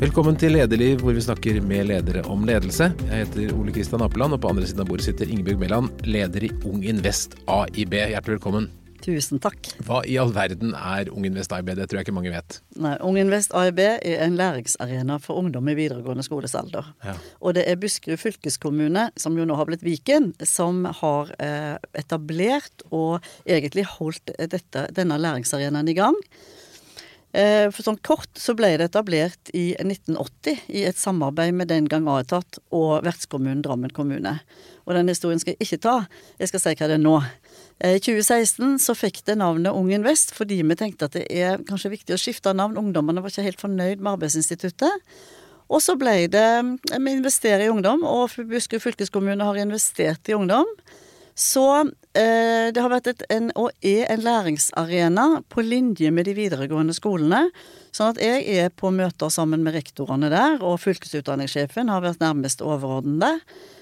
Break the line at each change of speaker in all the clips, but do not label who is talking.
Velkommen til Lederliv, hvor vi snakker med ledere om ledelse. Jeg heter Ole Kristian Apeland, og på andre siden av bordet sitter Ingebjørg Mæland, leder i Ung Invest AIB. Hjertelig velkommen.
Tusen takk.
Hva i all verden er Ung Invest AIB? Det tror jeg ikke mange vet.
Nei, Ung Invest AIB er en læringsarena for ungdom i videregående skolesalder.
Ja.
Og det er Buskerud fylkeskommune, som jo nå har blitt Viken, som har eh, etablert og egentlig holdt dette, denne læringsarenaen i gang. Eh, For sånn kort så ble det etablert i 1980 i et samarbeid med den gang Aetat og vertskommunen Drammen kommune. Og den historien skal jeg ikke ta, jeg skal si hva det er nå. Eh, I 2016 så fikk det navnet Ung Invest fordi vi tenkte at det er kanskje viktig å skifte navn. Ungdommene var ikke helt fornøyd med Arbeidsinstituttet. Og så ble det Vi investerer i ungdom, og Buskerud fylkeskommune har investert i ungdom. Så eh, det har vært et, en, og er en læringsarena på linje med de videregående skolene. Sånn at jeg er på møter sammen med rektorene der, og fylkesutdanningssjefen har vært nærmest overordnede.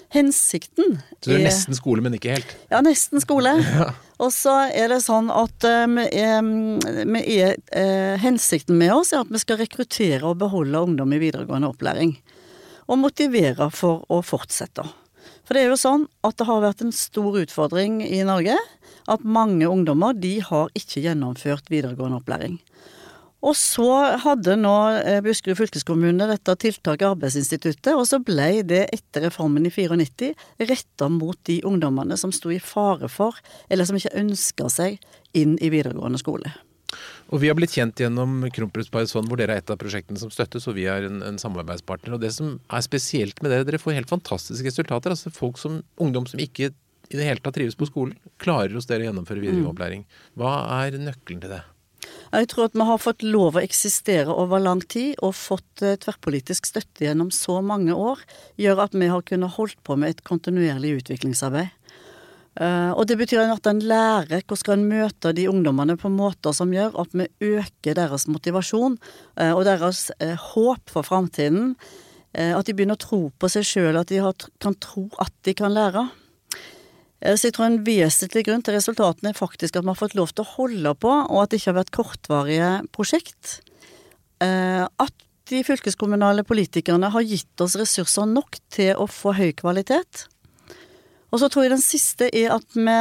Hensikten
Så det er nesten skole, men ikke helt.
Ja, nesten skole. Og så er det sånn at eh, vi er, vi er eh, Hensikten med oss er at vi skal rekruttere og beholde ungdom i videregående opplæring. Og motivere for å fortsette. For det er jo sånn at det har vært en stor utfordring i Norge at mange ungdommer de har ikke gjennomført videregående opplæring. Og så hadde nå eh, Buskerud fylkeskommune dette tiltaket Arbeidsinstituttet, og så ble det etter reformen i 94 retta mot de ungdommene som sto i fare for, eller som ikke ønska seg inn i videregående skole.
Og vi har blitt kjent gjennom Kronprinsparets fond, hvor dere er et av prosjektene som støttes, og vi er en, en samarbeidspartner. Og det som er spesielt med dere, dere får helt fantastiske resultater. Altså folk som, ungdom som ikke i det hele tatt trives på skolen, klarer hos dere å gjennomføre videregående opplæring. Hva er nøkkelen til det?
Jeg tror at vi har fått lov å eksistere over lang tid, og fått eh, tverrpolitisk støtte gjennom så mange år, gjør at vi har kunnet holdt på med et kontinuerlig utviklingsarbeid. Eh, og det betyr at en lærer hvordan en møter de ungdommene på måter som gjør at vi øker deres motivasjon eh, og deres eh, håp for framtiden. At de begynner å tro på seg sjøl, at de kan tro at de kan lære. Så jeg tror en vesentlig grunn til resultatene er faktisk at vi har fått lov til å holde på, og at det ikke har vært kortvarige prosjekt. At de fylkeskommunale politikerne har gitt oss ressurser nok til å få høy kvalitet. Og så tror jeg den siste er at vi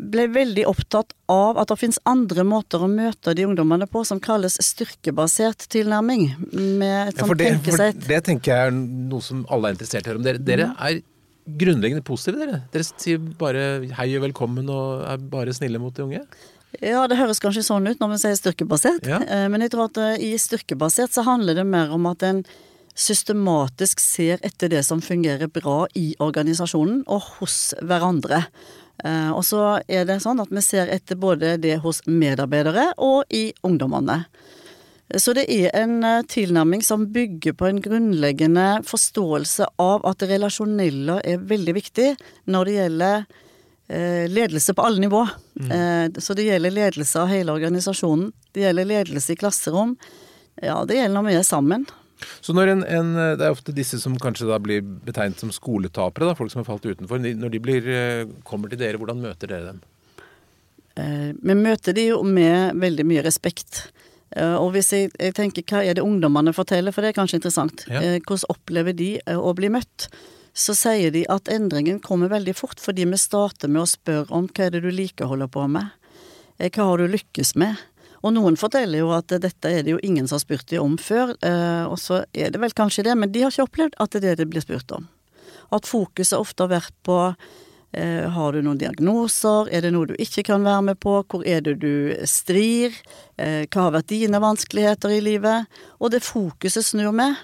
ble veldig opptatt av at det finnes andre måter å møte de ungdommene på som kalles styrkebasert tilnærming. Med et
Ja,
sånt
for det,
tenkesett.
det tenker jeg er noe som alle er interessert i å høre om. Dere, dere er grunnleggende positive, dere. Dere sier bare hei og velkommen og er bare snille mot de unge.
Ja, det høres kanskje sånn ut når vi sier styrkebasert,
Ja.
eh, men jeg tror at eh, i styrkebasert så handler det mer om at en systematisk ser etter det som fungerer bra i organisasjonen og hos hverandre. Eh, Og så er det sånn at vi ser etter både det hos medarbeidere og i ungdommene. Så det er en eh, tilnærming som bygger på en grunnleggende forståelse av at det relasjonelle er veldig viktig når det gjelder eh, ledelse på alle nivå. Mm. så det gjelder ledelse av hele organisasjonen. Det gjelder ledelse i klasserom. Ja, det gjelder når vi er sammen.
Så når en, en, Det er ofte disse som kanskje da blir betegnet som skoletapere, da, folk som har falt utenfor. Når de blir, eh, kommer til dere, hvordan møter dere dem?
Eh, vi møter de jo med veldig mye respekt. Eh, og hvis jeg, jeg tenker hva er det ungdommene forteller, for det er kanskje interessant.
Ja.
Eh, hvordan opplever de eh, å bli møtt? Så sier de at endringen kommer veldig fort, fordi vi starter med å spørre om hva er det du liker å holde på med? Eh, hva har du lykkes med? Og noen forteller jo at dette er det jo ingen som har spurt de om før, eh, og så er det vel kanskje det, men de har ikke opplevd at det er det det blir spurt om. At fokuset ofte har vært på eh, har du noen diagnoser, er det noe du ikke kan være med på, hvor er det du strir, eh, hva har vært dine vanskeligheter i livet, og det fokuset snur med.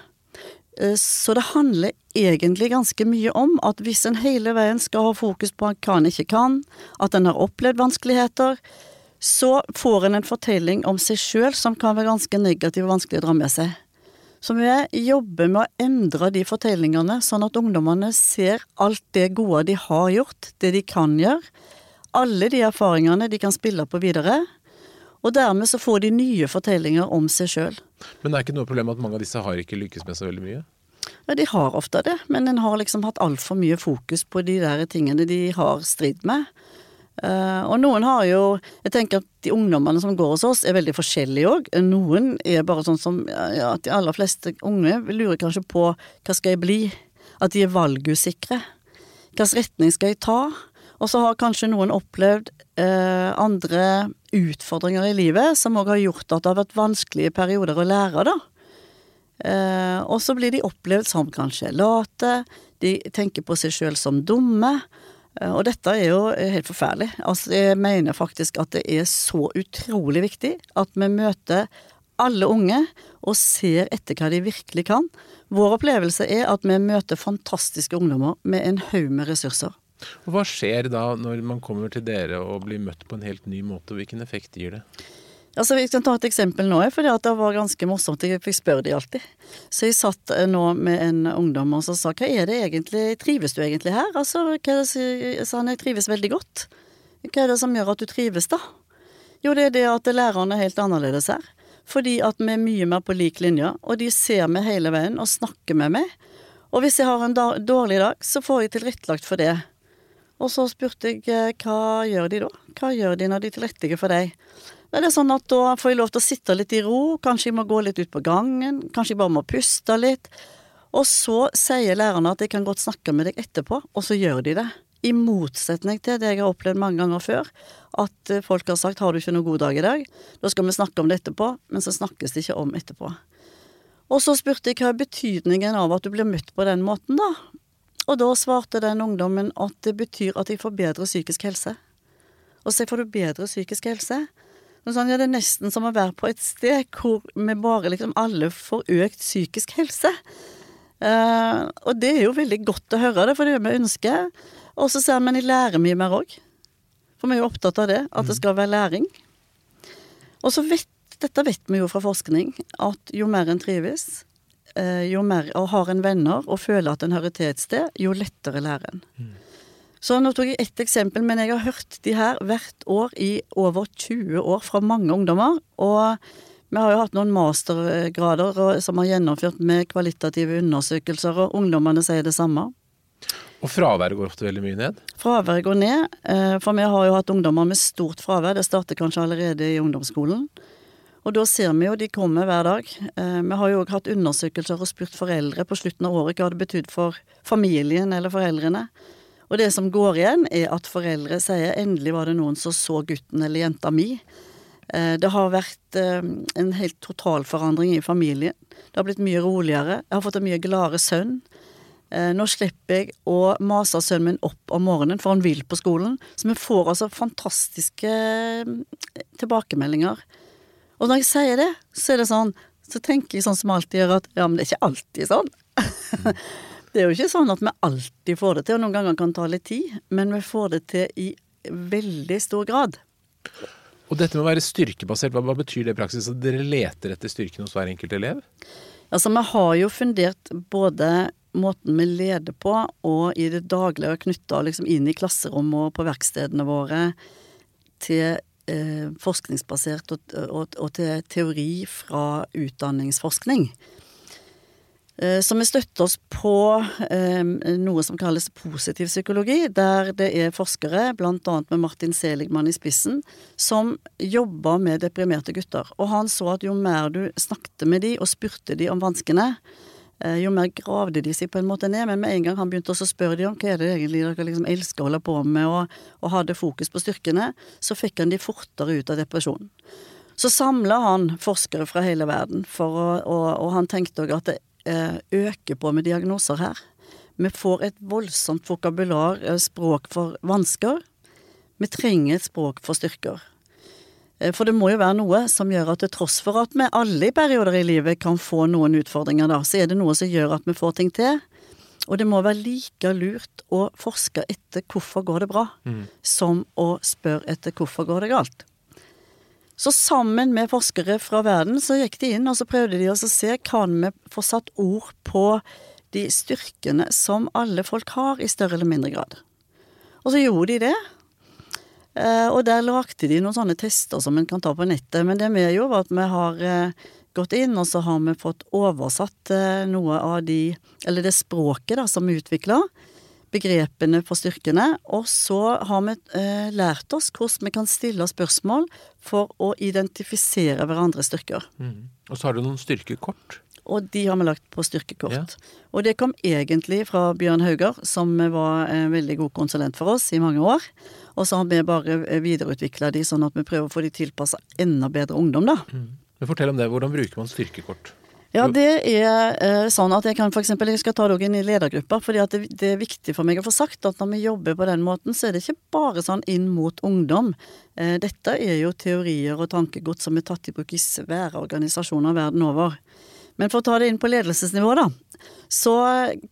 Så det handler egentlig ganske mye om at hvis en hele veien skal ha fokus på hva en ikke kan, at en har opplevd vanskeligheter, så får en en fortelling om seg sjøl som kan være ganske negativ og vanskelig å dra med seg. Så vi jobber med å endre de fortellingene, sånn at ungdommene ser alt det gode de har gjort, det de kan gjøre. Alle de erfaringene de kan spille på videre. Og dermed så får de nye fortellinger om seg sjøl.
Men det er ikke noe problem at mange av disse har ikke lykkes med så veldig mye?
Ja, de har ofte det, men en har liksom hatt altfor mye fokus på de der tingene de har strid med. Eh, og noen har jo Jeg tenker at de ungdommene som går hos oss, er veldig forskjellige òg. Noen er bare sånn som ja, at de aller fleste unge lurer kanskje på hva skal jeg bli? At de er valgusikre. Hvilken retning skal jeg ta? Og så har kanskje noen opplevd uh, andre utfordringer i livet som òg har gjort at det har vært vanskelige perioder å lære, da. Uh, og så blir de opplevd som kanskje late, de tenker på seg sjøl som dumme. Eh, og dette er jo helt forferdelig. Altså, jeg mener faktisk at det er så utrolig viktig at vi møter alle unge og ser etter hva de virkelig kan. Vår opplevelse er at vi møter fantastiske ungdommer med en haug med ressurser.
Og Hva skjer da når man kommer til dere og blir møtt på en helt ny måte? Hvilken effekt gir det?
Altså, Vi kan ta et eksempel nå, for det var ganske morsomt. Jeg fikk spørre de alltid. Så jeg satt eh, nå med en ungdom og sa hva er det egentlig, trives du egentlig her? Altså, hva sa han jeg trives veldig godt. Hva er det som gjør at du trives, da? Jo, det er det at lærerne er helt annerledes her. Fordi at vi er mye mer på lik linje, og de ser meg hele veien og snakker med meg. Og hvis jeg har en dårlig dag, så får jeg tilrettelagt for det. Og så spurte jeg eh, hva gjør de da? Hva gjør de når de tilrettelegger for deg? Da er det sånn at da får jeg lov til å sitte litt i ro, kanskje jeg må gå litt ut på gangen, kanskje jeg bare må puste litt. Og så sier lærerne at jeg kan godt snakke med deg etterpå, og så gjør de det. I motsetning til det jeg har opplevd mange ganger før, at eh, folk har sagt 'har du ikke noen god dag i dag', da skal vi snakke om det etterpå, men så snakkes det ikke om etterpå. Og så spurte jeg hva er betydningen av at du blir møtt på den måten, da? Og da svarte den ungdommen at det betyr at jeg får bedre psykisk helse. Og så får du bedre psykisk helse. Men sånn, ja, det er nesten som å være på et sted hvor vi bare liksom alle får økt psykisk helse. Uh, og det er jo veldig godt å høre det, for det er det vi ønsker. Og så ser vi at de lærer mye mer òg. For vi er jo opptatt av det, at det skal være læring. Og så vet, dette vet vi jo fra forskning, at jo mer en trives, Eh, jo mer og har en venner og føler at en hører til et sted, jo lettere lærer en. Mm. Så nå tok jeg ett eksempel, men jeg har hørt de her hvert år i over 20 år fra mange ungdommer. Og vi har jo hatt noen mastergrader som har gjennomført med kvalitative undersøkelser, og ungdommene sier det samme.
Og fraværet går ofte veldig mye ned?
Fraværet går ned, eh, for vi har jo hatt ungdommer med stort fravær. Det starter kanskje allerede i ungdomsskolen. Og da ser vi jo de kommer hver dag. Eh, vi har jo òg hatt undersøkelser og spurt foreldre på slutten av året hva det betydde for familien eller foreldrene. Og det som går igjen, er at foreldre sier 'endelig var det noen som så gutten eller jenta mi'. Eh, det har vært eh, en helt totalforandring i familien. Det har blitt mye roligere. Jeg har fått en mye gladere sønn. Nå slipper jeg å mase sønnen min opp om morgenen, for han vil på skolen. Så vi får altså fantastiske tilbakemeldinger. Og når jeg sier det, så er det sånn Så tenker jeg sånn som alltid gjør, at ja, men det er ikke alltid sånn. det er jo ikke sånn at vi alltid får det til, og noen ganger kan det ta litt tid, men vi får det til i veldig stor grad.
Og dette med å være styrkebasert, hva, hva betyr det i praksis? At dere leter etter styrken hos hver enkelt elev?
Altså, vi har jo fundert både måten vi leder på, og i det daglige knytta liksom inn i klasserommet og på verkstedene våre til eh, forskningsbasert og, og, og, til teori fra utdanningsforskning. Eh, så vi støtter oss på eh, noe som kalles positiv psykologi, der det er forskere, annet med Martin Seligman i spissen, som jobber med deprimerte gutter. Og han så at jo mer du snakket med de og spurte de om vanskene, Eh, jo mer gravde de seg på en måte ned. Men med en gang han begynte å spørre de om hva er det egentlig dere liksom elsker å holde på med, og, og hadde fokus på styrkene, så fikk han de fortere ut av depresjonen. Så samla han forskere fra hele verden, å, og, og han tenkte òg at det øker på med diagnoser her. Vi får et voldsomt vokabular, eh, språk for vansker. Vi trenger et språk for styrker. Eh, for det må jo være noe som gjør at til tross for at vi alle i perioder i livet kan få noen utfordringer, da, så er det noe som gjør at vi får ting til. Og det må være like lurt å forske etter hvorfor går det bra, mm. som å spørre etter hvorfor går det galt. Så sammen med forskere fra verden så gikk de inn og så prøvde de å se kan vi få satt ord på de styrkene som alle folk har, i større eller mindre grad. Og så gjorde de det, Eh, og der lagde de noen sånne tester som en kan ta på nettet. Men det vi gjorde, var at vi har eh, gått inn, og så har vi fått oversatt eh, noe av de Eller det språket da, som vi utvikla, begrepene på styrkene. Og så har vi eh, lært oss hvordan vi kan stille spørsmål for å identifisere hverandres styrker.
Mm. Og så har du noen styrkekort.
Og de har vi lagt på styrkekort. Ja. Og det kom egentlig fra Bjørn Hauger, som var en veldig god konsulent for oss i mange år. Og så har vi bare videreutvikla de, sånn at vi prøver å få de tilpassa enda bedre ungdom, da. Mm.
Men Fortell om det. Hvordan bruker man styrkekort?
Ja, det er eh, sånn at jeg kan eksempel, jeg skal ta dere inn i ledergruppa, fordi det, det, er viktig for meg å få sagt at når vi jobber på den måten, så er det ikke bare sånn inn mot ungdom. Eh, dette er jo teorier og tankegods som er tatt i bruk i svære organisasjoner verden over. Men for å ta det inn på ledelsesnivå, da. Så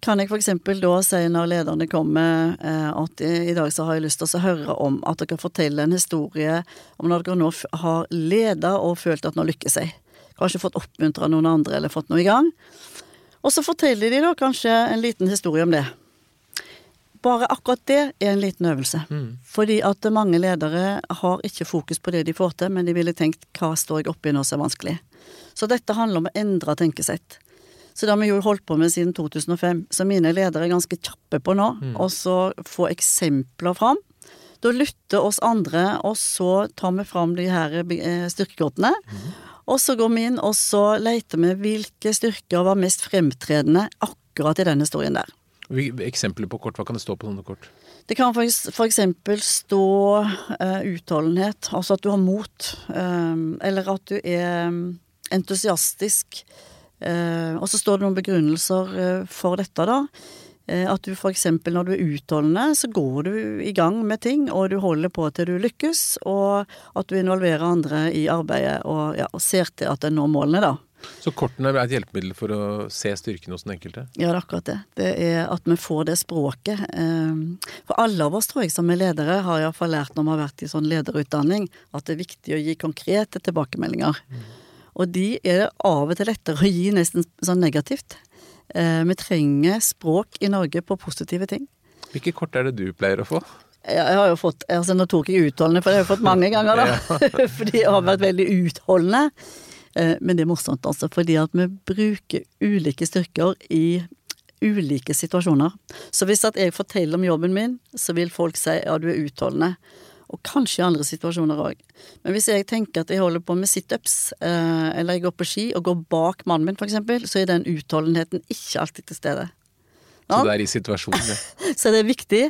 kan jeg f.eks. da si når lederne kommer eh, at i dag så har jeg lyst til å høre om at dere forteller en historie om når dere nå har leda og følt at nå lykkes jeg. Kanskje fått oppmuntra noen andre eller fått noe i gang. Og så forteller de da kanskje en liten historie om det. Bare akkurat det er en liten øvelse. Mm. Fordi at mange ledere har ikke fokus på det de får til, men de ville tenkt hva står jeg oppi nå som er vanskelig. Så dette handler om å endre tenkesett. Så det har vi jo holdt på med siden 2005. Så mine ledere er ganske kjappe på nå, mm. og så få eksempler fram. Da lytter oss andre, og så tar vi fram de her eh, styrkekortene. Mm. Og så går vi inn, og så leter vi hvilke styrker var mest fremtredende akkurat i den historien der.
Eksempler på kort, hva kan det stå på sånne kort?
Det kan eksempel stå uh, utholdenhet, altså at du har mot. Uh, eller at du er entusiastisk. Uh, og så står det noen begrunnelser for dette, da. Eh, at du f.eks. når du er utholdende, så går du i gang med ting, og du holder på til du lykkes, og at du involverer andre i arbeidet og, ja, og ser til at en når målene, da.
Så kortene er et hjelpemiddel for å se styrken hos den enkelte?
Ja, det er akkurat det. Det er at vi får det språket. Eh, for alle av oss, tror jeg, som er ledere, har iallfall lært når vi har vært i sånn lederutdanning, at det er viktig å gi konkrete tilbakemeldinger. Mm. Og de er det av og til lettere å gi nesten sånn negativt. Eh, vi trenger språk i Norge på positive ting.
Hvilke kort er det du pleier å få?
Jeg har jo fått, altså Nå tok jeg utholdende, for det har jeg fått mange ganger, da. fordi jeg har vært veldig utholdende. Eh, men det er morsomt, altså, fordi at vi bruker ulike styrker i ulike situasjoner. Så hvis at jeg forteller om jobben min, så vil folk si ja, du er utholdende og kanskje i andre situasjoner òg. Men hvis jeg tenker at jeg holder på med situps, eh, eller jeg går på ski og går bak mannen min f.eks., så er den utholdenheten ikke alltid til stede.
Så det er i situasjonen, det.
så det er viktig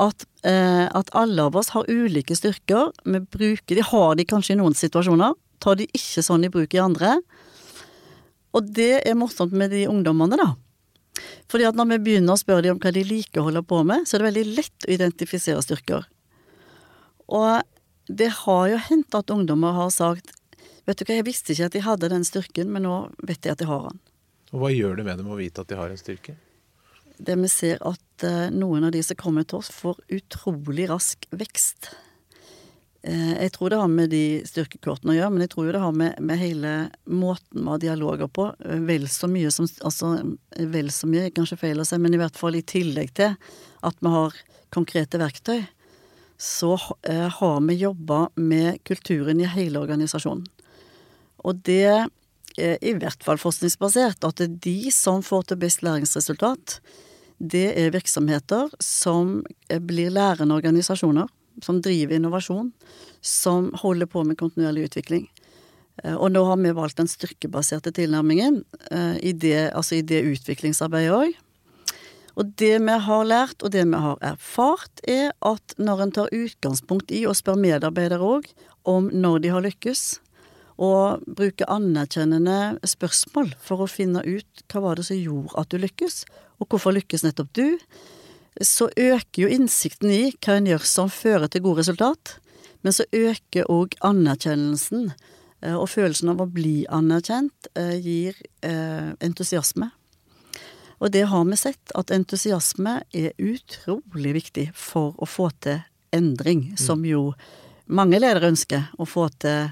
at, eh, at, alle av oss har ulike styrker. Vi bruker de, har de kanskje i noen situasjoner, tar de ikke sånn i bruk i andre. Og det er morsomt med de ungdommene, da. Fordi at når vi begynner å spørre dem om hva de liker å holde på med, så er det veldig lett å identifisere styrker. Og det har jo hendt at ungdommer har sagt Vet du hva, jeg visste ikke at de hadde den styrken, men nå vet jeg at de har den.
Og hva gjør det med dem å vite at de har en styrke?
Det vi ser at uh, noen av de som kommer til oss, får utrolig rask vekst. Uh, jeg tror det har med de styrkekortene å gjøre, men jeg tror jo det har med, med hele måten vi har dialoger på. Uh, vel så mye som Altså, vel så mye, kanskje feil å si, men i hvert fall i tillegg til at vi har konkrete verktøy så eh, har vi jobba med kulturen i hele organisasjonen. Og det er i hvert fall forskningsbasert at det er de som får til best læringsresultat, det er virksomheter som eh, blir lærende organisasjoner, som driver innovasjon, som holder på med kontinuerlig utvikling. Eh, og nå har vi valgt den styrkebaserte tilnærmingen i det, altså i det utviklingsarbeidet òg. Og det vi har lært, og det vi har erfart, er at når en tar utgangspunkt i å spørre medarbeidere òg om når de har lykkes, og bruker anerkjennende spørsmål for å finne ut hva var det som gjorde at du lykkes, og hvorfor lykkes nettopp du, så øker jo innsikten i hva en gjør som fører til gode resultat, men så øker òg anerkjennelsen, eh, og følelsen av å bli anerkjent eh, gir eh, entusiasme. Og det har vi sett, at entusiasme er utrolig viktig for å få til endring, mm. som jo mange ledere ønsker. Å få til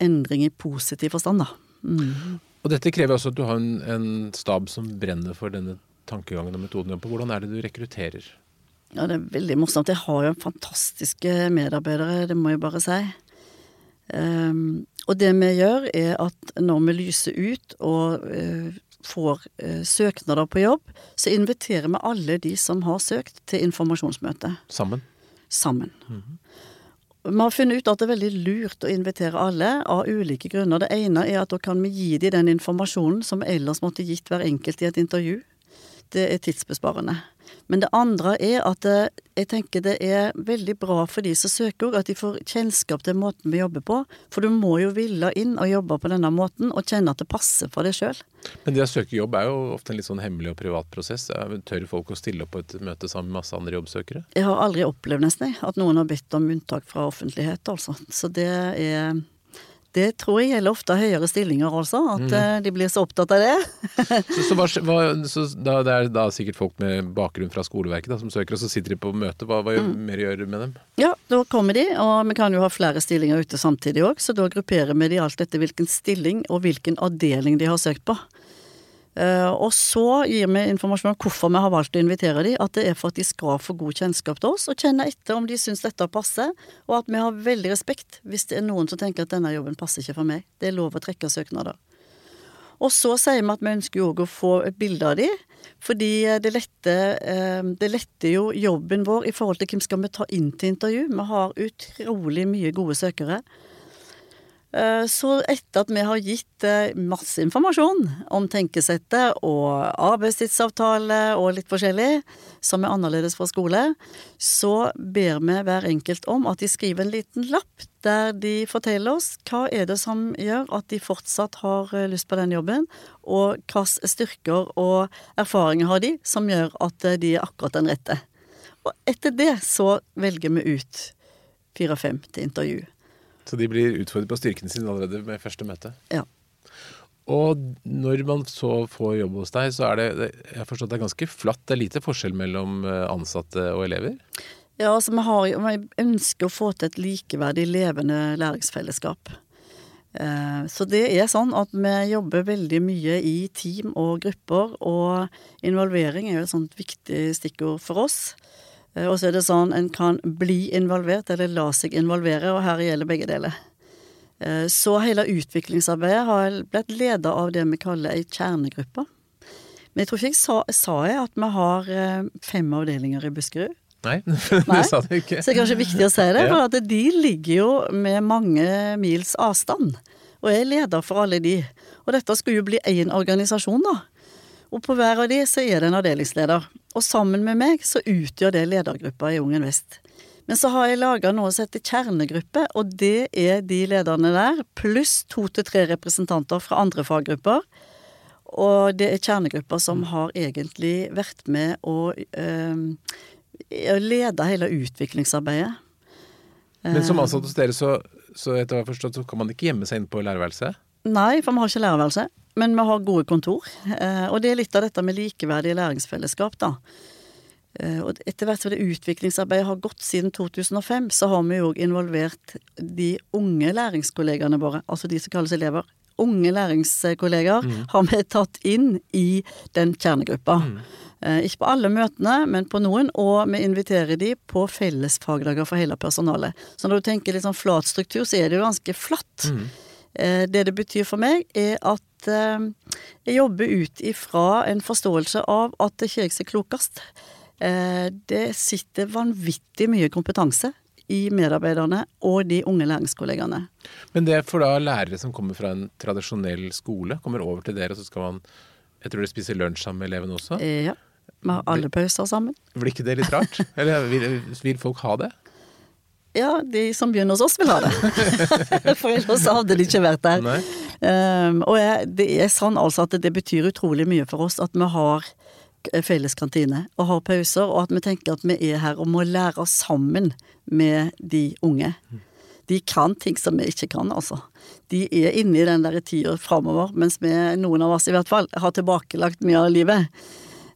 endring i positiv forstand, da. Mm.
Og dette krever også at du har en, en, stab som brenner for denne tankegangen og metoden. Hvordan er det du rekrutterer?
Ja, Det er veldig morsomt. Jeg har jo fantastiske medarbeidere, det må jeg bare si. Um, Og det vi gjør, er at når vi lyser ut og eh, får eh, søknader på jobb, så inviterer vi alle de som har søkt, til informasjonsmøte
Sammen.
sammen. Vi har funnet ut at det er veldig lurt å invitere alle, av ulike grunner. Det ene er at da kan vi gi dem den informasjonen som vi ellers måtte gitt hver enkelt i et intervju. Det er tidsbesparende. Men det andre er at jeg tenker det er veldig bra for de som søker at de får kjennskap til måten vi jobber på. For du må jo ville inn og jobbe på denne måten, og kjenne at det passer for deg sjøl.
Men det å søke jobb er jo ofte en litt sånn hemmelig og privat prosess. Tør folk å stille opp på et møte sammen med masse andre jobbsøkere?
Jeg har aldri opplevd nesten at noen har bedt om unntak fra offentlighet, altså. Så det er det tror jeg gjelder ofte høyere stillinger, altså. At
Mm.
de blir så opptatt av det.
Så, så, hva, så da, det er da sikkert folk med bakgrunn fra skoleverket da, som søker, og så sitter de på møte. Hva, hva gjør, mer gjør du med dem?
Ja, da kommer de, og vi kan jo ha flere stillinger ute samtidig òg, så da grupperer vi de alt etter hvilken stilling og hvilken avdeling de har søkt på. Eh, og så gir vi informasjon om hvorfor vi har valgt å invitere dem. at det er for at de skal få god kjennskap til oss, og kjenne etter om de syns dette passer, og at vi har veldig respekt hvis det er noen som tenker at denne jobben passer ikke for meg. Det er lov å trekke søknader. Og så sier vi at vi ønsker jo å få et bilde av dem, fordi det letter, eh, det letter jo jobben vår i forhold til hvem skal vi ta inn til intervju. Vi har utrolig mye gode søkere. Eh, Så etter at vi har gitt eh, masse informasjon om tenkesettet og arbeidstidsavtale og litt forskjellig, som er annerledes fra skole, så ber vi hver enkelt om at de skriver en liten lapp der de forteller oss hva er det som gjør at de fortsatt har eh, lyst på den jobben, og hvilke styrker og erfaringer har de som gjør at de er akkurat den rette. Og etter det så velger vi ut fire-fem til intervju.
Så de blir utfordret på styrkene sine allerede med første møte.
Ja.
Og når man så får jobb hos deg, så er det jeg forstår at det er ganske flatt. Det er lite forskjell mellom eh, ansatte og elever.
Ja, altså vi, har, vi ønsker å få til et likeverdig, levende læringsfellesskap. Eh, Så det er sånn at vi jobber veldig mye i team og grupper, og involvering er jo et sånt viktig stikkord for oss. Eh, Og så er det sånn en kan bli involvert, eller la seg involvere, og her gjelder begge deler. Eh, Så hele utviklingsarbeidet har blitt ledet av det vi kaller ei kjernegruppe. Men jeg tror ikke jeg sa, sa jeg at vi har eh, fem avdelinger i Buskerud.
Nei,
Nei.
det sa du ikke.
Så det er kanskje viktig å si det, for at de ligger jo med mange mils avstand. Og jeg er leder for alle de. Og dette skulle jo bli én organisasjon, da. Og på hver av de så er det en avdelingsleder. Og sammen med meg så utgjør det ledergruppa i Ungen Vest. Men så har jeg laga noe som heter kjernegruppe, og det er de lederne der, pluss to til tre representanter fra andre faggrupper. Og det er kjernegrupper som har egentlig vært med å eh, lede hele utviklingsarbeidet.
Men som ansatt hos dere, så, så etter hva jeg har forstått, så kan man ikke gjemme seg inn på lærerværelset?
Nei, for vi har ikke lærerværelse, men vi har gode kontor. Eh, og det er litt av dette med likeverdige læringsfellesskap, da. Eh, og etter hvert som det utviklingsarbeidet har gått siden 2005, så har vi jo òg involvert de unge læringskollegaene våre, altså de som kalles elever. Unge læringskollegaer har vi tatt inn i den kjernegruppa. Mm. ikke på alle møtene, men på noen, og vi inviterer de på fellesfagdager for hele personalet. Så når du tenker litt sånn flat struktur, så er det jo ganske flatt. Eh, Det det betyr for meg, er at eh, jeg jobber ut ifra en forståelse av at det ikke er jeg som er klokest. Eh, Det sitter vanvittig mye kompetanse i medarbeiderne og de unge læringskollegaene.
Men det er for da lærere som kommer fra en tradisjonell skole, kommer over til dere, og så skal man Jeg tror dere spiser lunsj sammen med elevene også.
Eh, Ja. Vi har alle pauser sammen.
Blir ikke det litt rart? Eller vil, vil folk ha det?
Ja, de som begynner hos oss vil ha det. For ellers hadde de ikke vært der. Um, og jeg, det er sånn altså at det betyr utrolig mye for oss at vi har felles kantine og har pauser, og at vi tenker at vi er her og må lære sammen med de unge. De kan ting som vi ikke kan, altså. De er inne i den der tida framover, mens vi, noen av oss i hvert fall, har tilbakelagt mye av livet.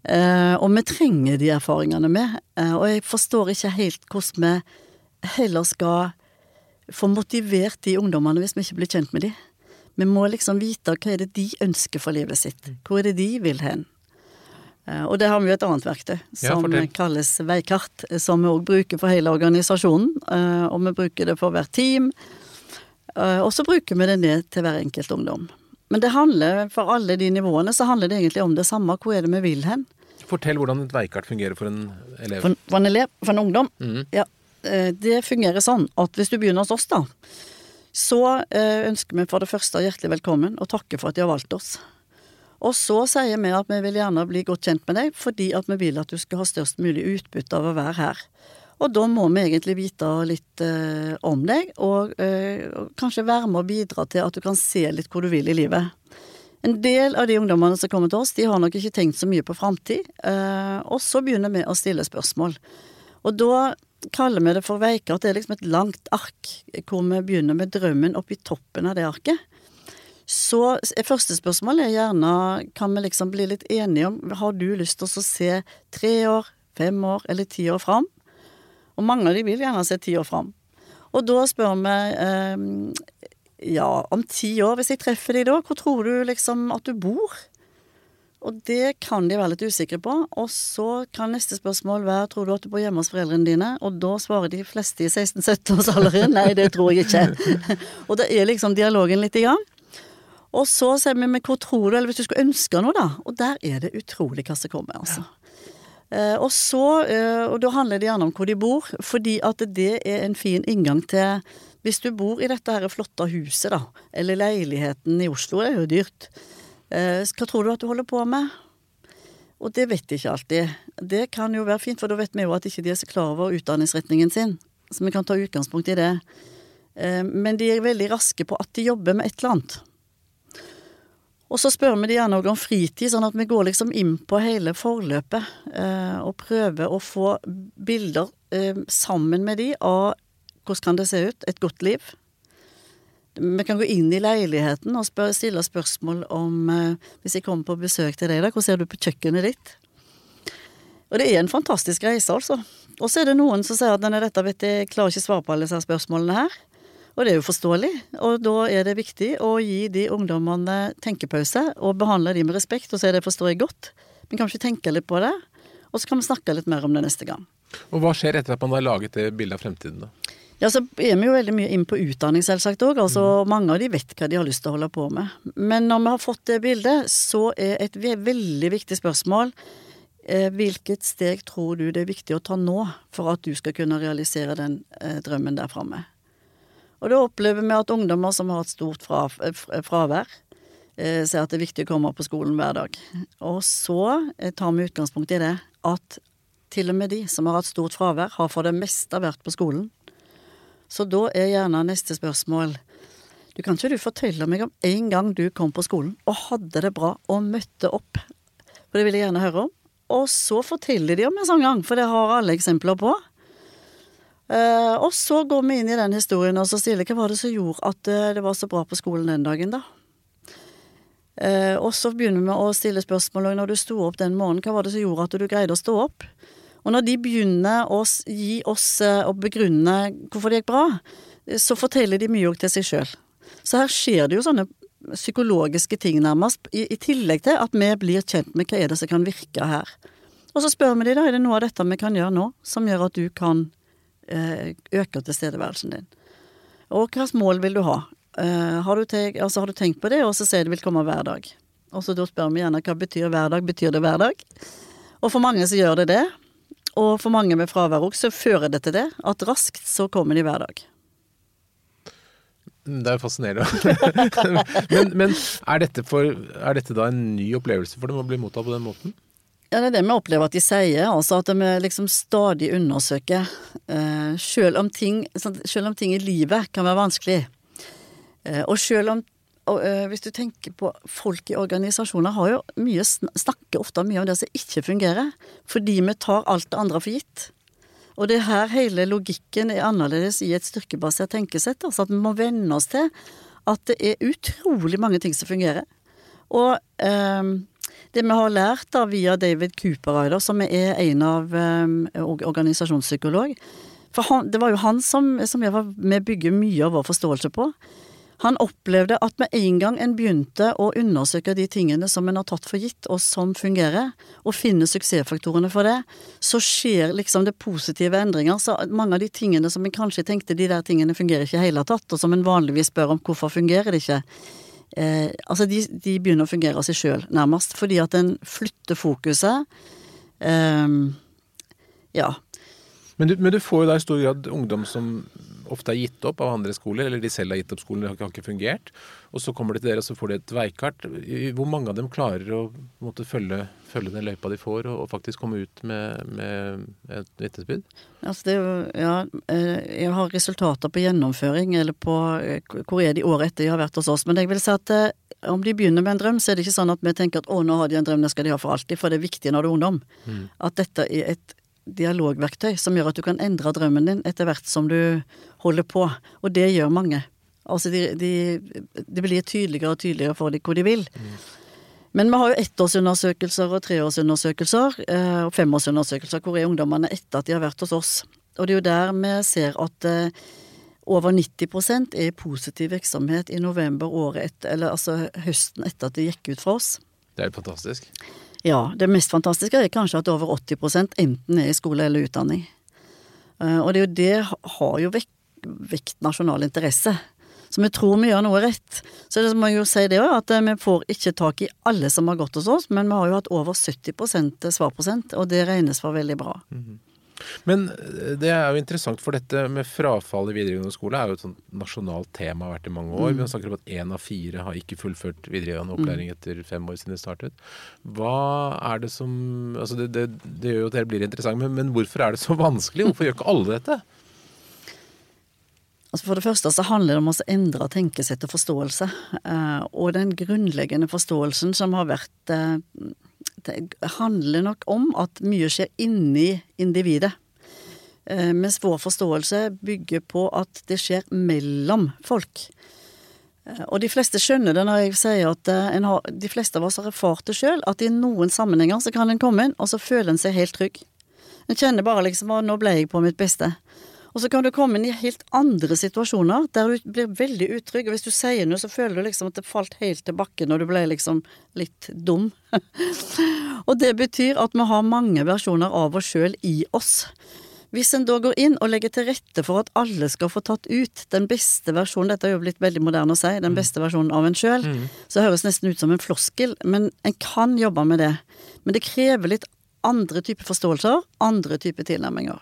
Uh, og vi trenger de erfaringene med, uh, og jeg forstår ikke helt hvordan vi heller skal få motivert de ungdommene hvis vi ikke blir kjent med de. Vi må liksom vite hva er det de ønsker for livet sitt. Hvor er det de vil hen? Eh, Og det har vi jo et annet verktøy som
ja,
kalles veikart, eh, som vi òg bruker for hele organisasjonen. eh, Og vi bruker det for hvert team. Og så bruker vi det ned til hver enkelt ungdom. Men det handler, for alle de nivåene, så handler det egentlig om det samme. Hvor er det vi vil hen?
Fortell hvordan et veikart fungerer for en elev.
For, for en elev, for en ungdom.
Mm.
Ja, det fungerer sånn at hvis du begynner hos oss, da, så eh, ønsker vi for det første hjertelig velkommen og takke for at de har valgt oss. Og så sier vi at vi vil gjerne bli godt kjent med deg, fordi at vi vil at du skal ha størst mulig utbytte av å være her. Og da må vi egentlig vite litt eh, om deg, og, eh, kanskje være med å bidra til at du kan se litt hvor du vil i livet. En del av de ungdommene som kommer til oss, de har nok ikke tenkt så mye på framtid, eh, og så begynner vi å stille spørsmål. Og da kaller vi det for veikart. Det er liksom et langt ark hvor vi begynner med drømmen oppi toppen av det arket. Så første spørsmål er gjerne kan vi liksom bli litt enige om Har du lyst til å se tre år, fem år eller ti år fram? Og mange av de vil gjerne se ti år fram. Og da spør vi eh, ja, om ti år, hvis jeg treffer de da, hvor tror du liksom at du bor? Og det kan de være litt usikre på. Og så kan neste spørsmål være tror du at du bor hjemme hos foreldrene dine? Og da svarer de fleste i 16-17-årsalderen nei, det tror jeg ikke. og da er liksom dialogen litt i gang. Og så sier vi men hvor tror du, eller hvis du skulle ønske noe, da. Og der er det utrolig hva som kommer, altså. Eh, og så, eh, og da handler det gjerne om hvor de bor, fordi at det er en fin inngang til Hvis du bor i dette her flotte huset, da, eller leiligheten i Oslo, det er jo dyrt. Eh, hva tror du at du holder på med? Og det vet de ikke alltid. Det kan jo være fint, for da vet vi jo at ikke de er så klar over utdanningsretningen sin. Så vi kan ta utgangspunkt i det. Eh, Men de er veldig raske på at de jobber med et eller annet. Og så spør vi de gjerne om fritid, sånn at vi går liksom inn på hele forløpet. Eh, og prøver å få bilder sammen med de av hvordan kan det se ut, et godt liv. Vi kan gå inn i leiligheten og spør, stille spørsmål om eh, Hvis jeg kommer på besøk til deg, da, hvordan ser du på kjøkkenet ditt? Og det er en fantastisk reise, altså. Og så er det noen som sier at denne dette vet jeg, klarer ikke svare på alle disse spørsmålene her. Og det er jo forståelig. Og da er det viktig å gi de ungdommene tenkepause, og behandle de med respekt, og si det forstår jeg godt. Men kan vi ikke tenke litt på det? Og så kan vi snakke litt mer om det neste gang.
Og hva skjer etter at man har laget det bildet av fremtiden, da?
Ja, så er vi jo veldig mye inn på utdanning, selvsagt òg. Altså, mange av de vet hva de har lyst til å holde på med. Men når vi har fått det bildet, så er et veldig viktig spørsmål eh, hvilket steg tror du det er viktig å ta nå for at du skal kunne realisere den eh, drømmen der framme? Og da opplever vi at ungdommer som har et stort fra, fravær, eh, sier at det er viktig å komme på skolen hver dag. Og så tar vi utgangspunkt i det at til og med de som har hatt stort fravær, har for det meste vært på skolen. Så da er gjerne neste spørsmål Du kan ikke du fortelle meg om en gang du kom på skolen og hadde det bra og møtte opp? For det vil jeg gjerne høre om. Og så forteller de om en sånn gang, for det har alle eksempler på. Uh, og så går vi inn i den historien og så stiller hva var det som gjorde at uh, det var så bra på skolen den dagen, da? Uh, og så begynner vi å stille spørsmål når du sto opp den morgenen, hva var det som gjorde at du greide å stå opp? Og når de begynner å gi oss eh, og begrunne hvorfor det gikk bra, eh, så forteller de mye òg til seg sjøl. Så her skjer det jo sånne psykologiske ting, nærmest, i, i tillegg til at vi blir kjent med hva er det som kan virke her. Og så spør vi de da, er det noe av dette vi kan gjøre nå, som gjør at du kan eh, øke tilstedeværelsen din? Og slags mål vil du ha? Eh, har, du tenkt, altså, har du tenkt på det, og så sier det vil komme hver dag? Og så da spør vi gjerne hva betyr hver dag? Betyr det hver dag? Og for mange så gjør det det. Og for mange med fravær også, fører det til det. At raskt så kommer de hver dag.
Det er fascinerende. men men er, dette for, er dette da en ny opplevelse for dem å bli mottatt på den måten?
Ja, det er det vi opplever at de sier, altså at de liksom stadig undersøker. Eh, selv, om ting, sånn, selv om ting i livet kan være vanskelig. Eh, og selv om og, eh, Hvis du tenker på folk i organisasjoner har jo mye, sn- snakker ofte mye om det som ikke fungerer. Fordi vi tar alt det andre for gitt. Og det er her hele logikken er annerledes i et styrkebasert tenkesett. Altså at vi må venne oss til at det er utrolig mange ting som fungerer. Og eh, det vi har lært da via David Cooper, som er en av eh, organisasjonspsykolog For han, det var jo han som, som jeg var med å bygge mye av vår forståelse på. Han opplevde at med en gang en begynte å undersøke de tingene som en har tatt for gitt, og som fungerer, og finne suksessfaktorene for det, så skjer liksom det positive endringer. Så mange av de tingene som en kanskje tenkte de der tingene fungerer ikke i hele tatt, og som en vanligvis spør om hvorfor fungerer det ikke, eh, altså de, de, begynner å fungere av seg sjøl, nærmest. Fordi at en flytter fokuset. Eh, ja.
Men du, men du får jo da i stor grad ungdom som ofte er gitt opp av andre skoler, eller de selv har gitt opp skolen, det har ikke fungert. Og så kommer de til dere, og så får de et veikart. Hvor mange av dem klarer å måtte følge, følge, den løypa de får, og, og faktisk komme ut med, med et vitnesbyrd?
Altså ja, eh, jeg har resultater på gjennomføring, eller på eh, hvor er de året etter de har vært hos oss. Men jeg vil si at eh, om de begynner med en drøm, så er det ikke sånn at vi tenker at å, nå har de en drøm, det skal de ha for alltid. For det er viktig når du er ungdom. Mm. At dette er et dialogverktøy som gjør at du kan endre drømmen din etter hvert som du holder på. Og det gjør mange. Altså de, de, de blir tydeligere og tydeligere for dem hvor de vil. Men vi har jo ettårsundersøkelser og treårsundersøkelser eh, og femårsundersøkelser hvor er ungdommene etter at de har vært hos oss. Og det er jo der vi ser at eh, over 90 er i positiv virksomhet i november året etter, eller altså høsten etter at de gikk ut fra oss.
Det er fantastisk.
Ja, det mest fantastiske er kanskje at over 80% enten er i skole eller utdanning. Eh, og det det har jo vekt, vekt nasjonal interesse. Så vi tror vi gjør noe rett. Så det må jeg jo si det òg, at eh, vi får ikke tak i alle som har gått hos oss, men vi har jo hatt over 70% svarprosent, og det regnes for veldig bra. Mm -hmm.
Men eh, det er jo interessant, for dette med frafall i videregående skole er jo et sånt nasjonalt tema har vært i mange år. Mm. Vi snakker om at én av fire har ikke fullført videregående mm. opplæring etter fem år siden det startet. Hva er det som Altså det, det, det gjør jo at dere blir interessant, men, men hvorfor er det så vanskelig? Hvorfor gjør ikke alle dette?
Altså For det første så handler det om å endre tenkesett og forståelse. Eh, og den grunnleggende forståelsen som har vært eh, det handler nok om at mye skjer inni individet. Eh, mens vår forståelse bygger på at det skjer mellom folk. Eh, og de fleste skjønner det når jeg sier at eh, har, de fleste av oss har erfart det sjøl, at i noen sammenhenger så kan en komme inn, og så føler en seg helt trygg. En kjenner bare liksom at nå ble jeg på mitt beste. Og så kan du komme inn i helt andre situasjoner der du blir veldig utrygg. Og hvis du sier noe, så føler du liksom at det falt helt til bakken, og du ble liksom litt dum. og det betyr at vi har mange versjoner av oss sjøl i oss. Hvis en da går inn og legger til rette for at alle skal få tatt ut den beste versjonen, dette er jo blitt veldig moderne å si, den mm. beste versjonen av en sjøl, mm. så høres nesten ut som en floskel, men en kan jobbe med det. Men det krever litt andre typer forståelser, andre typer tilnærminger.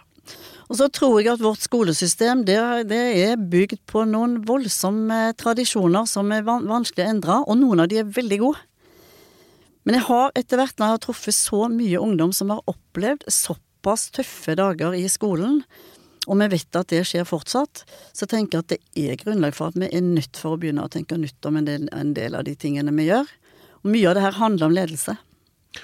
Og så tror jeg at vårt skolesystem det, det er bygd på noen voldsomme tradisjoner som er vanskelig å endre, og noen av de er veldig gode. Men jeg har etter hvert, når jeg har truffet så mye ungdom som har opplevd såpass tøffe dager i skolen, og vi vet at det skjer fortsatt, så tenker jeg at det er grunnlag for at vi er nødt for å begynne å tenke nytt om en del, en del av de tingene vi gjør. Og mye av det her handler om ledelse.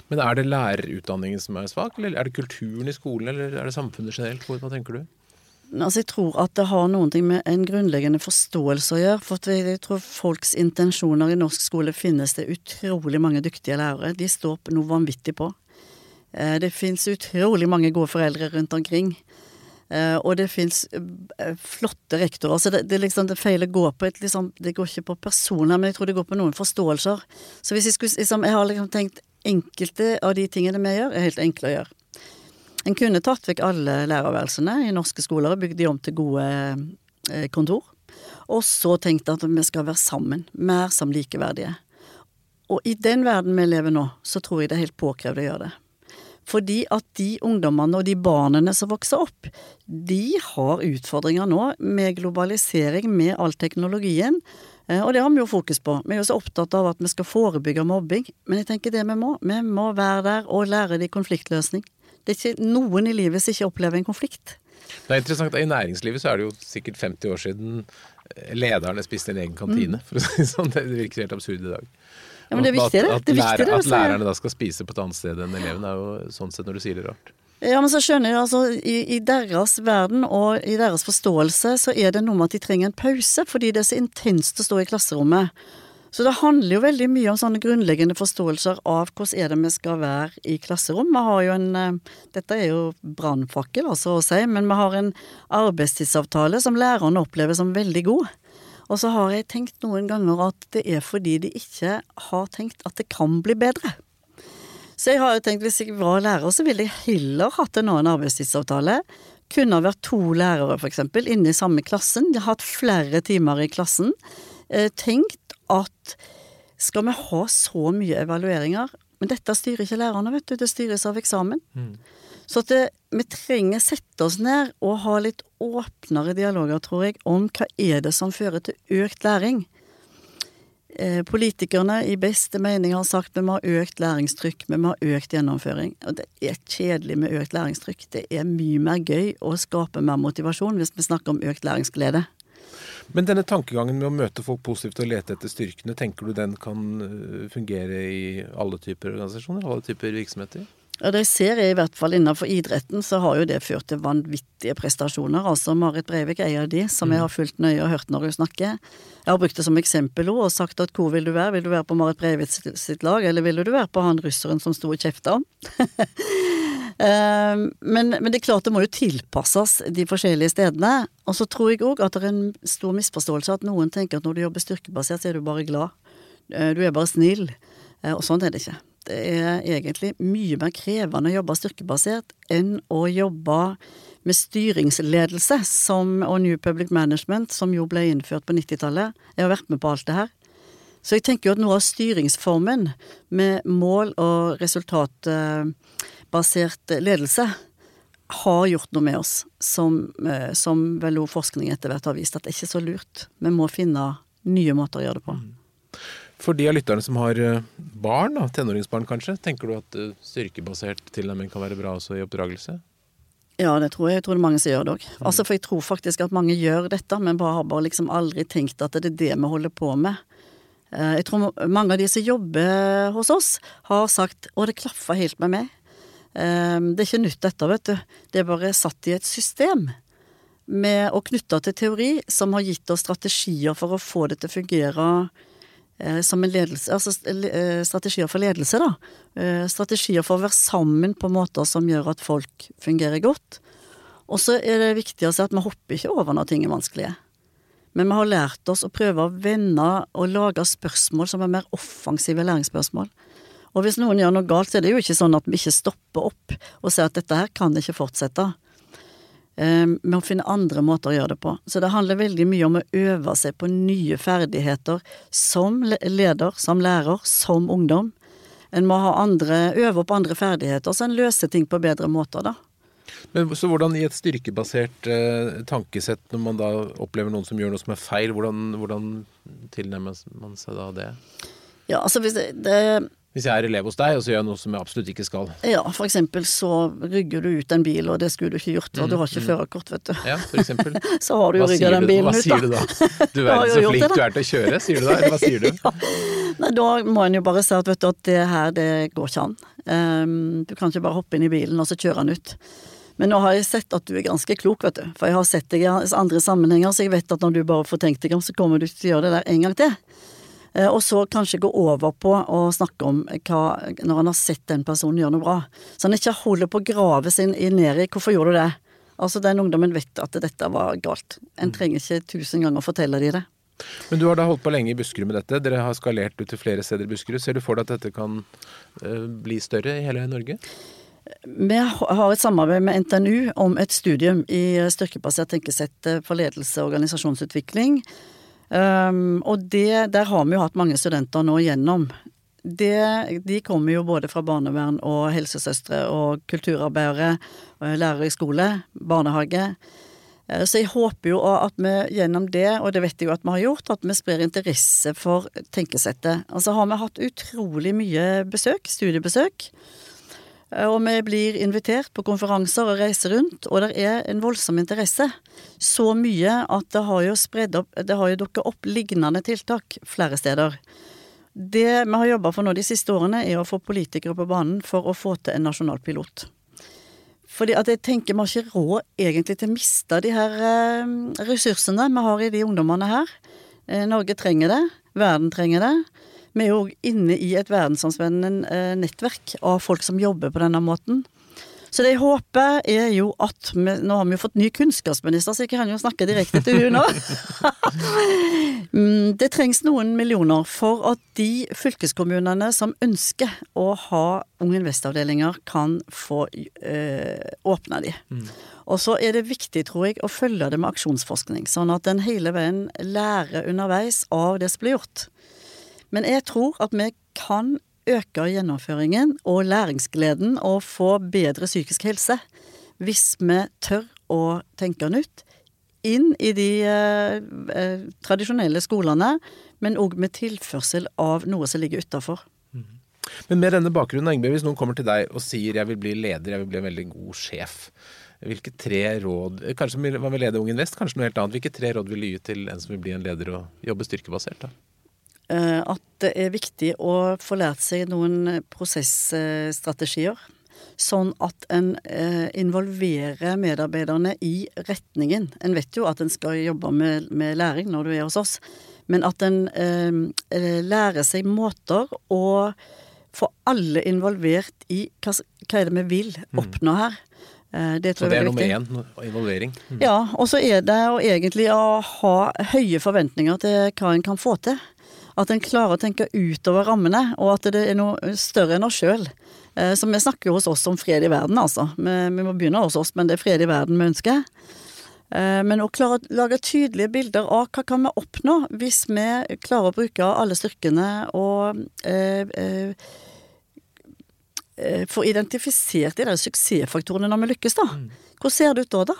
Men er det lærerutdanningen som er svak, eller er det kulturen i skolen, eller er det samfunnet generelt? Hva tenker du?
Altså, jeg tror at det har noen ting med en grunnleggende forståelse å gjøre. For jeg tror folks intensjoner i norsk skole finnes det utrolig mange dyktige lærere. De står på noe vanvittig på. Eh, det fins utrolig mange gode foreldre rundt omkring. Eh, og det fins eh, flotte rektorer. Så det, det, liksom, det feilet går på et liksom, Det går ikke på personer, men jeg tror det går på noen forståelser. Så hvis jeg skulle liksom, Jeg har liksom tenkt Enkelte av de tingene vi gjør, er helt enkle å gjøre. En kunne tatt vekk alle lærerværelsene i norske skoler og bygd de om til gode eh, kontor. Og så tenkt at vi skal være sammen, mer som likeverdige. Og i den verden vi lever nå, så tror jeg det er helt påkrevd å gjøre det. Fordi at de ungdommene og de barna som vokser opp, de har utfordringer nå med globalisering, med all teknologien, og det har vi jo fokus på. Vi er jo så opptatt av at vi skal forebygge mobbing. Men jeg tenker det vi må. Vi må være der og lære de konfliktløsning. Det er ikke noen i livet som ikke opplever en konflikt.
Det er interessant. I næringslivet så er det jo sikkert 50 år siden eh, lederne spiste en egen kantine. Mm. For å si sånn. Det virker helt absurd i dag.
Ja, men det er viktig, det.
At, at, lærer, at lærerne da skal spise på et annet sted enn elevene, er jo sånn sett når du sier det rart.
Ja, men så skjønner jeg altså, i, i, deres verden og i deres forståelse så er det noe med at de trenger en pause, fordi det er så intenst å stå i klasserommet. Så det handler jo veldig mye om sånne grunnleggende forståelser av hvordan er det vi skal være i klasserom. Vi har jo en eh, Dette er jo brannfakkel, altså å si, men vi har en arbeidstidsavtale som lærerne opplever som veldig god. Og så har jeg tenkt noen ganger at det er fordi de ikke har tenkt at det kan bli bedre. Så jeg har jo tenkt hvis jeg var lærer, så ville jeg heller hatt en annen arbeidstidsavtale. Kunne ha vært to lærere, for eksempel, inne i samme klassen. De har hatt flere timer i klassen. Eh, tenkt at skal vi ha så mye evalueringer? Men dette styrer ikke lærerne, vet du. Det styres av eksamen. Mm. Så det, vi trenger sette oss ned og ha litt åpnere dialoger, tror jeg, om hva er det som fører til økt læring. Eh, politikerne i beste mening har sagt vi må ha økt læringstrykk, vi må ha økt gjennomføring. Og det er kjedelig med økt læringstrykk. Det er mye mer gøy å skape mer motivasjon hvis vi snakker om økt læringsglede.
Men denne tankegangen med å møte folk positivt og lete etter styrkene, tenker du den kan eh, fungere i alle typer organisasjoner, alle typer virksomheter?
Ja, Det ser jeg i hvert fall innenfor idretten, så har jo det ført til vanvittige prestasjoner. Altså Marit Breivik er en av de som jeg har fulgt nøye og hørt når hun snakker. Jeg har brukt det som eksempel og sagt at hvor vil du være? Vil du være på Marit Breivik sitt lag, eller vil du være på han russeren som sto og kjefta? om? men, men, det er klart det må jo tilpasses de forskjellige stedene. Og så tror jeg òg at det er en stor misforståelse at noen tenker at når du jobber styrkebasert, så er du bare glad. Eh, du er bare snill. Eh, og sånn er det ikke er egentlig mye mer krevende å jobbe styrkebasert enn å jobbe med styringsledelse som, og New Public Management, som jo ble innført på 90-tallet. Jeg har vært med på alt det her. Så jeg tenker jo at noe av styringsformen med mål- og resultatbasert ledelse har gjort noe med oss, som, eh, som vel òg forskning etter hvert har vist at det er ikke så lurt. Vi må finne nye måter å gjøre det på. Mm.
For de av lytterne som har eh, barn, da, tenåringsbarn kanskje, tenker du at eh, styrkebasert tilnærming kan være bra også i oppdragelse?
Ja, det tror jeg. Jeg tror det er mange som gjør det òg. Mm. Altså, for jeg tror faktisk at mange gjør dette, men bare har bare liksom aldri tenkt at det er det vi holder på med. Eh, jeg tror mange av de som jobber hos oss, har sagt 'å, det klaffer helt med meg'. Det er ikke nytt dette, vet du. Det er bare satt i et system med å knytte til teori som har gitt oss strategier for å få det til å fungere som en ledelse, altså eh, strategier for ledelse, da. Eh, strategier for å være sammen på måter som gjør at folk fungerer godt. Og så er det viktig å si at vi hopper ikke over når ting er vanskelige. Men vi har lært oss å prøve å vende og lage spørsmål som er mer offensive læringsspørsmål. Og hvis noen gjør noe galt, så er det jo ikke sånn at vi ikke stopper opp og ser at dette her kan ikke fortsette. Ehm, med å finne andre måter å gjøre det på. Så det handler veldig mye om å øve seg på nye ferdigheter som leder, som lærer, som ungdom. En må andre, øve opp andre ferdigheter, så en løser ting på bedre måter, da.
Men så hvordan i et styrkebasert eh, tankesett, når man da opplever noen som gjør noe som er feil, hvordan, hvordan tilnærmer man seg da det?
Ja, altså hvis det, det
hvis jeg er elev hos deg og så gjør jeg noe som jeg absolutt ikke skal.
Ja, for eksempel så rygger du ut en bil, og det skulle du ikke gjort, og du har ikke mm, mm. førerkort, vet du.
Ja, for eksempel.
så har du jo rygga den bilen
ut, da. Hva sier du da? Du er så flink du er til å kjøre, sier du da? Eller hva sier du? ja.
Nei, da må en jo bare si at vet du at det her, det går ikke an. Um, du kan ikke bare hoppe inn i bilen og så kjøre den ut. Men nå har jeg sett at du er ganske klok, vet du. For jeg har sett deg i andre sammenhenger, så jeg vet at når du bare får tenkt deg om, så kommer du til å gjøre det der en gang til. Eh, og så kanskje gå over på å snakke om hva, når han har sett den personen gjøre noe bra. Så han ikke holder på å grave seg ned i 'hvorfor gjorde du det'? Altså Den ungdommen vet at dette var galt. En mm. trenger ikke tusen ganger fortelle de det.
Men du har da holdt på lenge i Buskerud med dette. Dere har skalert ut til flere steder i Buskerud. Ser du for deg at dette kan uh, bli større i hele Norge?
Vi har et samarbeid med NTNU om et studium i styrkebasert tenkesett for ledelse og organisasjonsutvikling. Um, og det, der har vi jo hatt mange studenter nå gjennom. Det, de kommer jo både fra barnevern og helsesøstre og kulturarbeidere, lærere i skole, barnehage. Eh, så jeg håper jo at vi gjennom det, og det vet jeg jo at vi har gjort, at vi sprer interesse for tenkesettet. Altså har vi hatt utrolig mye besøk, studiebesøk. Og vi blir invitert på konferanser og reiser rundt, og det er en voldsom interesse. Så mye at det har jo spredd opp Det har jo dukket opp lignende tiltak flere steder. Det vi har jobba for nå de siste årene, er å få politikere på banen for å få til en nasjonal pilot. Fordi at jeg tenker vi har ikke råd egentlig til å miste de her eh, ressursene vi har i de ungdommene her. Eh, Norge trenger det. Verden trenger det. Vi er jo inne i et verdensomspennende eh, nettverk av folk som jobber på denne måten. Så det jeg håper er jo at vi, Nå har vi jo fått ny kunnskapsminister, så jeg kan jo snakke direkte til hun nå. Mm, det trengs noen millioner for at de fylkeskommunene som ønsker å ha Ung Invest-avdelinger, kan få øh, åpne de. Mm. Og så er det viktig, tror jeg, å følge det med aksjonsforskning, sånn at en hele veien lærer underveis av det som blir gjort. Men jeg tror at vi kan øke gjennomføringen og læringsgleden og få bedre psykisk helse hvis vi tør å tenke nytt inn i de eh, eh, tradisjonelle skolene, men òg med tilførsel av noe som ligger utafor. Mm.
Men med denne bakgrunnen, Engbe, hvis noen kommer til deg og sier 'jeg vil bli leder, jeg vil bli en veldig god sjef', hvilke tre råd Kanskje hva vil lede Ung Invest, kanskje noe helt annet. Hvilke tre råd vil du gi til en som vil bli en leder og jobbe styrkebasert? da?
Eh, at det er viktig å få lært seg noen prosessstrategier. Sånn at en eh, involverer medarbeiderne i retningen. En vet jo at en skal jobbe med, med læring når du er hos oss, men at en eh, lærer seg måter å få alle involvert i hva, hva er det vi vil mm. oppnå her.
Det så det er nummer én, involvering?
Mm. Ja, og så er det å egentlig å ha høye forventninger til hva en kan få til. At en klarer å tenke utover rammene, og at det er noe større enn oss sjøl. Eh, så vi snakker jo hos oss om fred i verden, altså. Vi, vi, må begynne hos oss, men det er fred i verden vi ønsker. Eh, men å klare å lage tydelige bilder av hva kan vi oppnå hvis vi klarer å bruke alle styrkene og eh, eh, eh få identifisert de der suksessfaktorene når vi lykkes, da. Mm. Hvordan ser det ut da, da?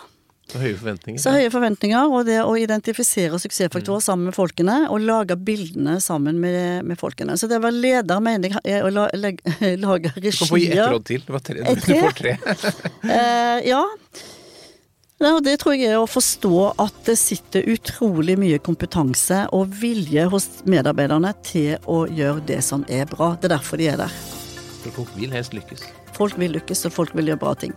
Så høye forventninger.
Så høye forventninger, og det å identifisere suksessfaktorer mm. sammen med folkene, og lage bildene sammen med, med folkene. Så det være leder, mener jeg, å la, lage regier Du
kan få gi ett råd til. Det var tre. Du får tre.
eh, ja. Ja, det tror jeg er å forstå at det sitter utrolig mye kompetanse og vilje hos medarbeiderne til å gjøre det som er bra. Det er derfor de er der.
For folk vil helst lykkes.
Folk vil lykkes, og folk vil gjøre bra ting.